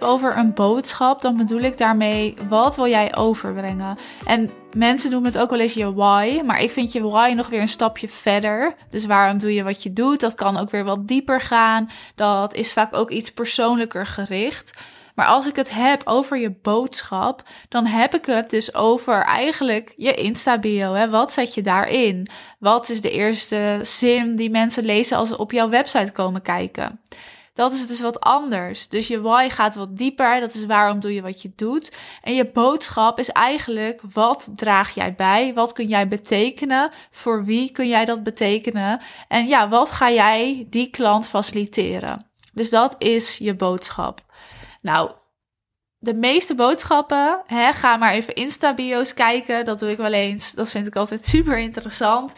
heb over een boodschap, dan bedoel ik daarmee wat wil jij overbrengen? En mensen noemen het ook wel eens je why, maar ik vind je why nog weer een stapje verder. Dus waarom doe je wat je doet? Dat kan ook weer wat dieper gaan. Dat is vaak ook iets persoonlijker gericht. Maar als ik het heb over je boodschap, dan heb ik het dus over eigenlijk je Insta-bio. Wat zet je daarin? Wat is de eerste zin die mensen lezen als ze op jouw website komen kijken? Dat is dus wat anders. Dus je why gaat wat dieper. Dat is waarom doe je wat je doet. En je boodschap is eigenlijk wat draag jij bij? Wat kun jij betekenen? Voor wie kun jij dat betekenen? En ja, wat ga jij die klant faciliteren? Dus dat is je boodschap. Nou, de meeste boodschappen, hè, ga maar even Insta-bio's kijken. Dat doe ik wel eens. Dat vind ik altijd super interessant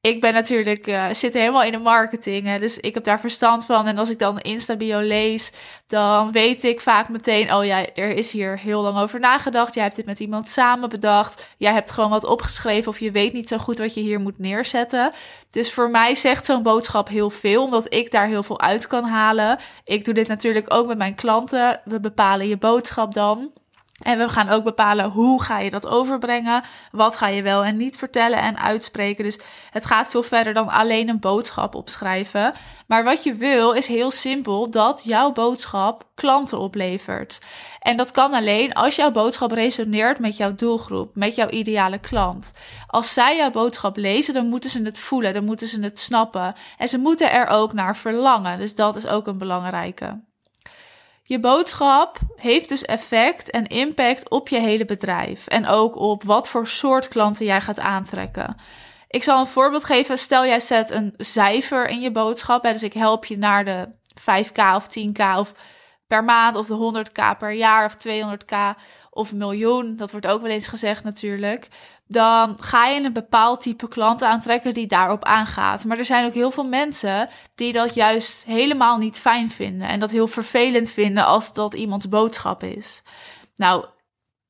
ik ben natuurlijk, uh, zit helemaal in de marketing. Hè, dus ik heb daar verstand van. En als ik dan Instabio lees, dan weet ik vaak meteen: oh ja, er is hier heel lang over nagedacht. Jij hebt dit met iemand samen bedacht. Jij hebt gewoon wat opgeschreven. Of je weet niet zo goed wat je hier moet neerzetten. Dus voor mij zegt zo'n boodschap heel veel, omdat ik daar heel veel uit kan halen. Ik doe dit natuurlijk ook met mijn klanten. We bepalen je boodschap dan. En we gaan ook bepalen hoe ga je dat overbrengen. Wat ga je wel en niet vertellen en uitspreken. Dus het gaat veel verder dan alleen een boodschap opschrijven. Maar wat je wil is heel simpel dat jouw boodschap klanten oplevert. En dat kan alleen als jouw boodschap resoneert met jouw doelgroep, met jouw ideale klant. Als zij jouw boodschap lezen, dan moeten ze het voelen, dan moeten ze het snappen. En ze moeten er ook naar verlangen. Dus dat is ook een belangrijke. Je boodschap heeft dus effect en impact op je hele bedrijf en ook op wat voor soort klanten jij gaat aantrekken. Ik zal een voorbeeld geven. Stel jij zet een cijfer in je boodschap. Dus ik help je naar de 5k of 10k of per maand of de 100k per jaar of 200k of miljoen. Dat wordt ook wel eens gezegd natuurlijk dan ga je een bepaald type klant aantrekken die daarop aangaat. Maar er zijn ook heel veel mensen die dat juist helemaal niet fijn vinden en dat heel vervelend vinden als dat iemands boodschap is. Nou,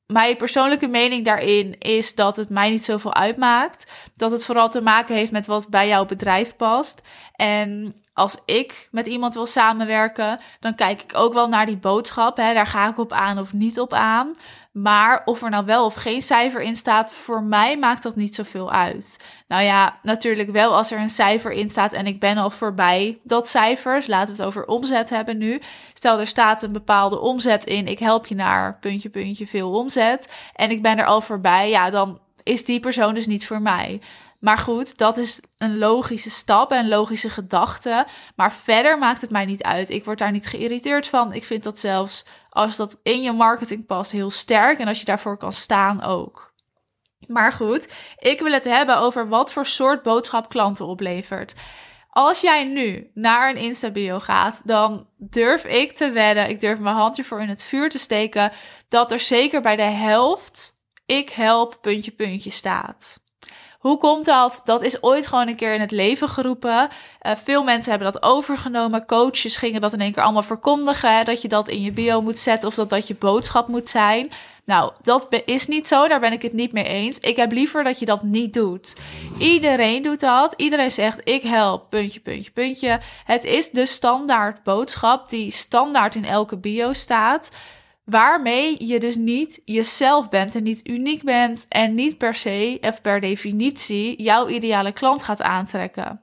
mijn persoonlijke mening daarin is dat het mij niet zoveel uitmaakt. Dat het vooral te maken heeft met wat bij jouw bedrijf past. En als ik met iemand wil samenwerken, dan kijk ik ook wel naar die boodschap. Hè. Daar ga ik op aan of niet op aan. Maar of er nou wel of geen cijfer in staat, voor mij maakt dat niet zoveel uit. Nou ja, natuurlijk wel als er een cijfer in staat en ik ben al voorbij dat cijfer. Dus laten we het over omzet hebben nu. Stel er staat een bepaalde omzet in, ik help je naar puntje, puntje, veel omzet. En ik ben er al voorbij, ja, dan is die persoon dus niet voor mij. Maar goed, dat is een logische stap en een logische gedachte. Maar verder maakt het mij niet uit. Ik word daar niet geïrriteerd van. Ik vind dat zelfs als dat in je marketing past heel sterk. En als je daarvoor kan staan ook. Maar goed, ik wil het hebben over wat voor soort boodschap klanten oplevert. Als jij nu naar een Insta-bio gaat, dan durf ik te wedden, ik durf mijn hand ervoor in het vuur te steken, dat er zeker bij de helft ik help puntje puntje staat. Hoe komt dat? Dat is ooit gewoon een keer in het leven geroepen. Uh, veel mensen hebben dat overgenomen. Coaches gingen dat in één keer allemaal verkondigen. dat je dat in je bio moet zetten of dat dat je boodschap moet zijn. Nou, dat is niet zo. Daar ben ik het niet mee eens. Ik heb liever dat je dat niet doet. Iedereen doet dat. Iedereen zegt: ik help. Puntje, puntje, puntje. Het is de standaard boodschap die standaard in elke bio staat. Waarmee je dus niet jezelf bent en niet uniek bent en niet per se of per definitie jouw ideale klant gaat aantrekken.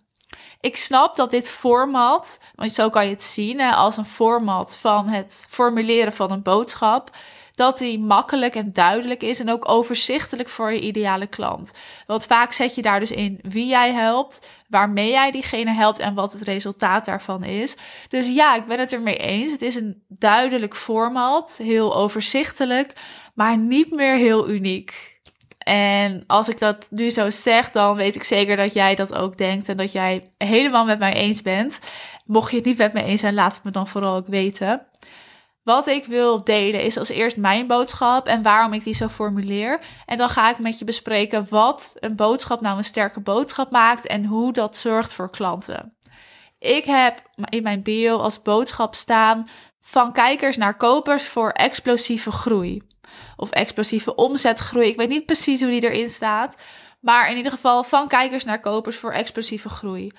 Ik snap dat dit format, want zo kan je het zien hè, als een format van het formuleren van een boodschap, dat die makkelijk en duidelijk is en ook overzichtelijk voor je ideale klant. Want vaak zet je daar dus in wie jij helpt, waarmee jij diegene helpt en wat het resultaat daarvan is. Dus ja, ik ben het ermee eens. Het is een duidelijk format, heel overzichtelijk, maar niet meer heel uniek. En als ik dat nu zo zeg, dan weet ik zeker dat jij dat ook denkt en dat jij helemaal met mij eens bent. Mocht je het niet met me eens zijn, laat het me dan vooral ook weten. Wat ik wil delen is als eerst mijn boodschap en waarom ik die zo formuleer. En dan ga ik met je bespreken wat een boodschap nou een sterke boodschap maakt en hoe dat zorgt voor klanten. Ik heb in mijn bio als boodschap staan van kijkers naar kopers voor explosieve groei. Of explosieve omzetgroei. Ik weet niet precies hoe die erin staat. Maar in ieder geval van kijkers naar kopers voor explosieve groei.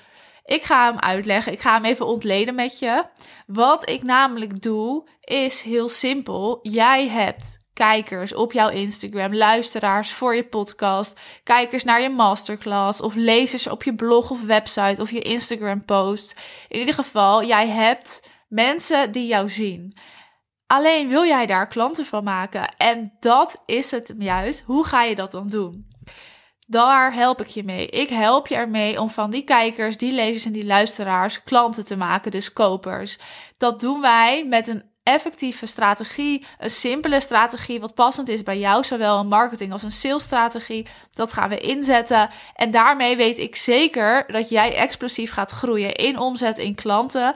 Ik ga hem uitleggen. Ik ga hem even ontleden met je. Wat ik namelijk doe, is heel simpel. Jij hebt kijkers op jouw Instagram, luisteraars voor je podcast, kijkers naar je masterclass of lezers op je blog of website of je Instagram post. In ieder geval, jij hebt mensen die jou zien. Alleen wil jij daar klanten van maken en dat is het juist. Hoe ga je dat dan doen? Daar help ik je mee. Ik help je ermee om van die kijkers, die lezers en die luisteraars klanten te maken, dus kopers. Dat doen wij met een effectieve strategie, een simpele strategie, wat passend is bij jou, zowel een marketing als een salesstrategie. Dat gaan we inzetten. En daarmee weet ik zeker dat jij explosief gaat groeien in omzet, in klanten.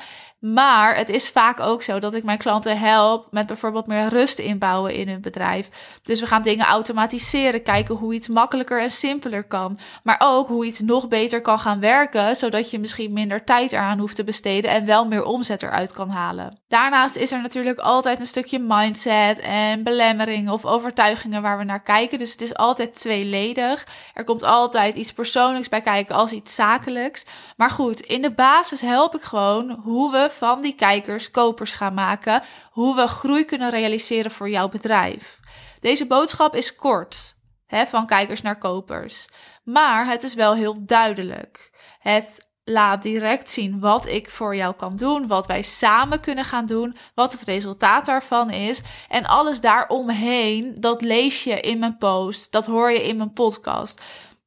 Maar het is vaak ook zo dat ik mijn klanten help met bijvoorbeeld meer rust inbouwen in hun bedrijf. Dus we gaan dingen automatiseren, kijken hoe iets makkelijker en simpeler kan. Maar ook hoe iets nog beter kan gaan werken, zodat je misschien minder tijd eraan hoeft te besteden en wel meer omzet eruit kan halen. Daarnaast is er natuurlijk altijd een stukje mindset en belemmeringen of overtuigingen waar we naar kijken. Dus het is altijd tweeledig. Er komt altijd iets persoonlijks bij kijken als iets zakelijks. Maar goed, in de basis help ik gewoon hoe we van die kijkers kopers gaan maken. Hoe we groei kunnen realiseren voor jouw bedrijf. Deze boodschap is kort, hè, van kijkers naar kopers. Maar het is wel heel duidelijk. Het laat direct zien wat ik voor jou kan doen, wat wij samen kunnen gaan doen, wat het resultaat daarvan is. En alles daaromheen, dat lees je in mijn post, dat hoor je in mijn podcast.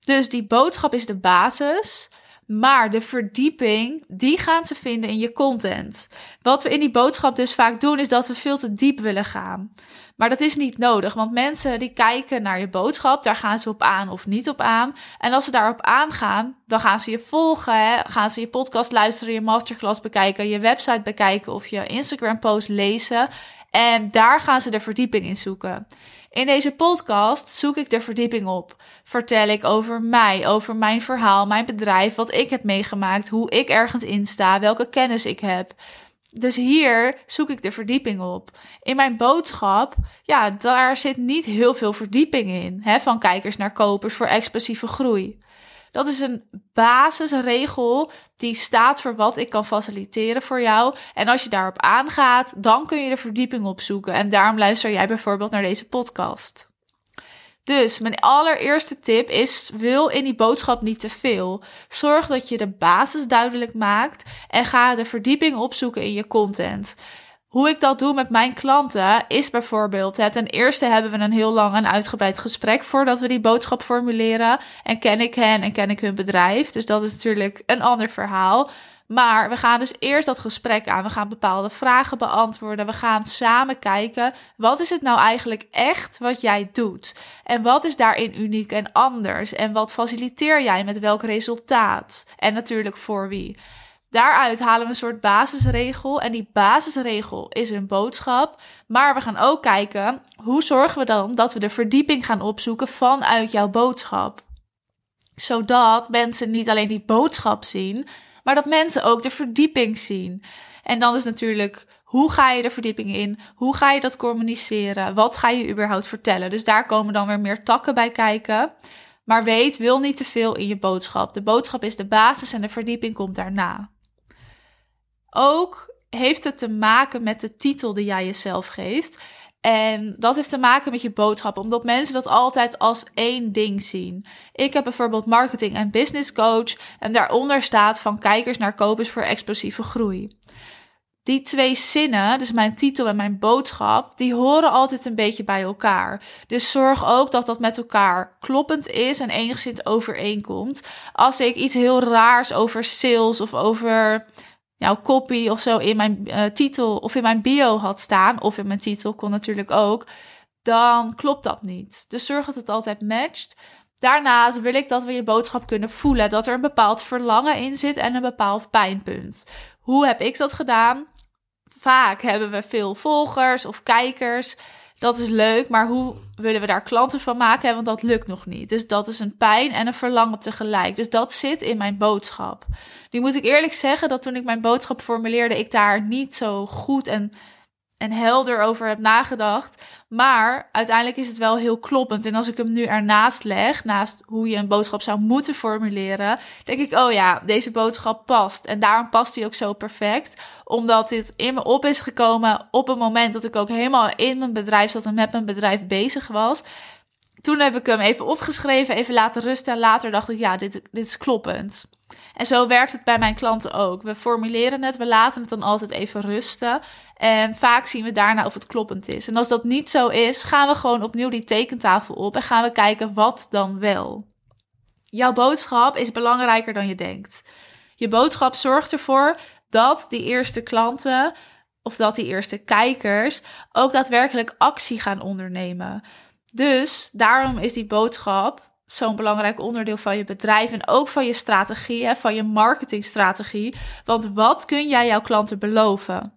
Dus die boodschap is de basis. Maar de verdieping, die gaan ze vinden in je content. Wat we in die boodschap dus vaak doen, is dat we veel te diep willen gaan. Maar dat is niet nodig, want mensen die kijken naar je boodschap, daar gaan ze op aan of niet op aan. En als ze daarop aangaan, dan gaan ze je volgen, gaan ze je podcast luisteren, je masterclass bekijken, je website bekijken of je Instagram post lezen. En daar gaan ze de verdieping in zoeken. In deze podcast zoek ik de verdieping op. Vertel ik over mij, over mijn verhaal, mijn bedrijf, wat ik heb meegemaakt, hoe ik ergens in sta, welke kennis ik heb. Dus hier zoek ik de verdieping op. In mijn boodschap, ja, daar zit niet heel veel verdieping in. Hè, van kijkers naar kopers voor explosieve groei. Dat is een basisregel die staat voor wat ik kan faciliteren voor jou. En als je daarop aangaat, dan kun je de verdieping opzoeken. En daarom luister jij bijvoorbeeld naar deze podcast. Dus mijn allereerste tip is: wil in die boodschap niet te veel. Zorg dat je de basis duidelijk maakt en ga de verdieping opzoeken in je content. Hoe ik dat doe met mijn klanten is bijvoorbeeld: hè, ten eerste hebben we een heel lang en uitgebreid gesprek voordat we die boodschap formuleren. En ken ik hen en ken ik hun bedrijf. Dus dat is natuurlijk een ander verhaal. Maar we gaan dus eerst dat gesprek aan. We gaan bepaalde vragen beantwoorden. We gaan samen kijken. Wat is het nou eigenlijk echt wat jij doet? En wat is daarin uniek en anders? En wat faciliteer jij met welk resultaat? En natuurlijk voor wie? Daaruit halen we een soort basisregel. En die basisregel is een boodschap. Maar we gaan ook kijken hoe zorgen we dan dat we de verdieping gaan opzoeken vanuit jouw boodschap. Zodat mensen niet alleen die boodschap zien, maar dat mensen ook de verdieping zien. En dan is natuurlijk hoe ga je de verdieping in? Hoe ga je dat communiceren? Wat ga je überhaupt vertellen? Dus daar komen dan weer meer takken bij kijken. Maar weet, wil niet te veel in je boodschap. De boodschap is de basis en de verdieping komt daarna. Ook heeft het te maken met de titel die jij jezelf geeft. En dat heeft te maken met je boodschap, omdat mensen dat altijd als één ding zien. Ik heb bijvoorbeeld marketing en business coach en daaronder staat van kijkers naar kopers voor explosieve groei. Die twee zinnen, dus mijn titel en mijn boodschap, die horen altijd een beetje bij elkaar. Dus zorg ook dat dat met elkaar kloppend is en enigszins overeenkomt. Als ik iets heel raars over sales of over jouw copy of zo in mijn uh, titel of in mijn bio had staan, of in mijn titel kon natuurlijk ook, dan klopt dat niet. Dus zorg dat het altijd matcht. Daarnaast wil ik dat we je boodschap kunnen voelen, dat er een bepaald verlangen in zit en een bepaald pijnpunt. Hoe heb ik dat gedaan? Vaak hebben we veel volgers of kijkers dat is leuk, maar hoe willen we daar klanten van maken? Want dat lukt nog niet. Dus dat is een pijn en een verlangen tegelijk. Dus dat zit in mijn boodschap. Nu moet ik eerlijk zeggen dat toen ik mijn boodschap formuleerde, ik daar niet zo goed en, en helder over heb nagedacht. Maar uiteindelijk is het wel heel kloppend. En als ik hem nu ernaast leg, naast hoe je een boodschap zou moeten formuleren, denk ik, oh ja, deze boodschap past. En daarom past hij ook zo perfect, omdat dit in me op is gekomen op het moment dat ik ook helemaal in mijn bedrijf zat en met mijn bedrijf bezig was. Toen heb ik hem even opgeschreven, even laten rusten. En later dacht ik, ja, dit, dit is kloppend. En zo werkt het bij mijn klanten ook. We formuleren het, we laten het dan altijd even rusten. En vaak zien we daarna of het kloppend is. En als dat niet zo is, gaan we gewoon opnieuw die tekentafel op en gaan we kijken wat dan wel. Jouw boodschap is belangrijker dan je denkt. Je boodschap zorgt ervoor dat die eerste klanten of dat die eerste kijkers ook daadwerkelijk actie gaan ondernemen. Dus daarom is die boodschap zo'n belangrijk onderdeel van je bedrijf en ook van je strategie, van je marketingstrategie. Want wat kun jij jouw klanten beloven?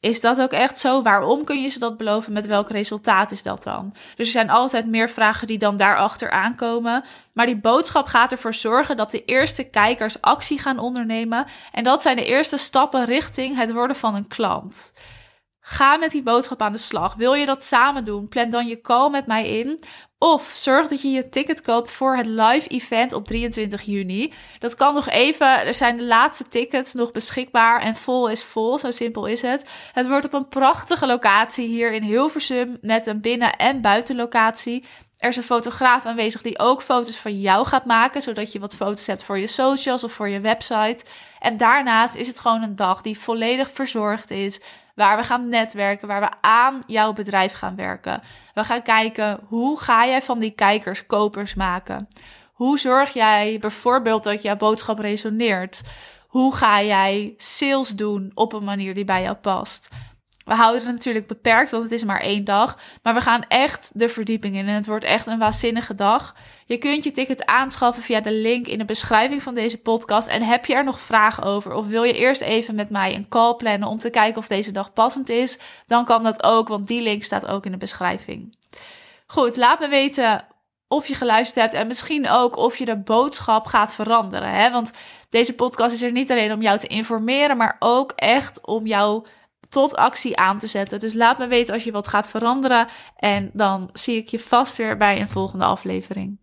Is dat ook echt zo? Waarom kun je ze dat beloven? Met welk resultaat is dat dan? Dus er zijn altijd meer vragen die dan daarachter aankomen. Maar die boodschap gaat ervoor zorgen dat de eerste kijkers actie gaan ondernemen. En dat zijn de eerste stappen richting het worden van een klant. Ga met die boodschap aan de slag. Wil je dat samen doen? Plan dan je call met mij in. Of zorg dat je je ticket koopt voor het live event op 23 juni. Dat kan nog even. Er zijn de laatste tickets nog beschikbaar. En vol is vol. Zo simpel is het. Het wordt op een prachtige locatie hier in Hilversum. Met een binnen- en buitenlocatie. Er is een fotograaf aanwezig die ook foto's van jou gaat maken. Zodat je wat foto's hebt voor je socials of voor je website. En daarnaast is het gewoon een dag die volledig verzorgd is waar we gaan netwerken, waar we aan jouw bedrijf gaan werken. We gaan kijken hoe ga jij van die kijkers kopers maken? Hoe zorg jij bijvoorbeeld dat jouw boodschap resoneert? Hoe ga jij sales doen op een manier die bij jou past? We houden het natuurlijk beperkt, want het is maar één dag. Maar we gaan echt de verdieping in en het wordt echt een waanzinnige dag. Je kunt je ticket aanschaffen via de link in de beschrijving van deze podcast. En heb je er nog vragen over of wil je eerst even met mij een call plannen om te kijken of deze dag passend is? Dan kan dat ook, want die link staat ook in de beschrijving. Goed, laat me weten of je geluisterd hebt en misschien ook of je de boodschap gaat veranderen. Hè? Want deze podcast is er niet alleen om jou te informeren, maar ook echt om jou tot actie aan te zetten. Dus laat me weten als je wat gaat veranderen. En dan zie ik je vast weer bij een volgende aflevering.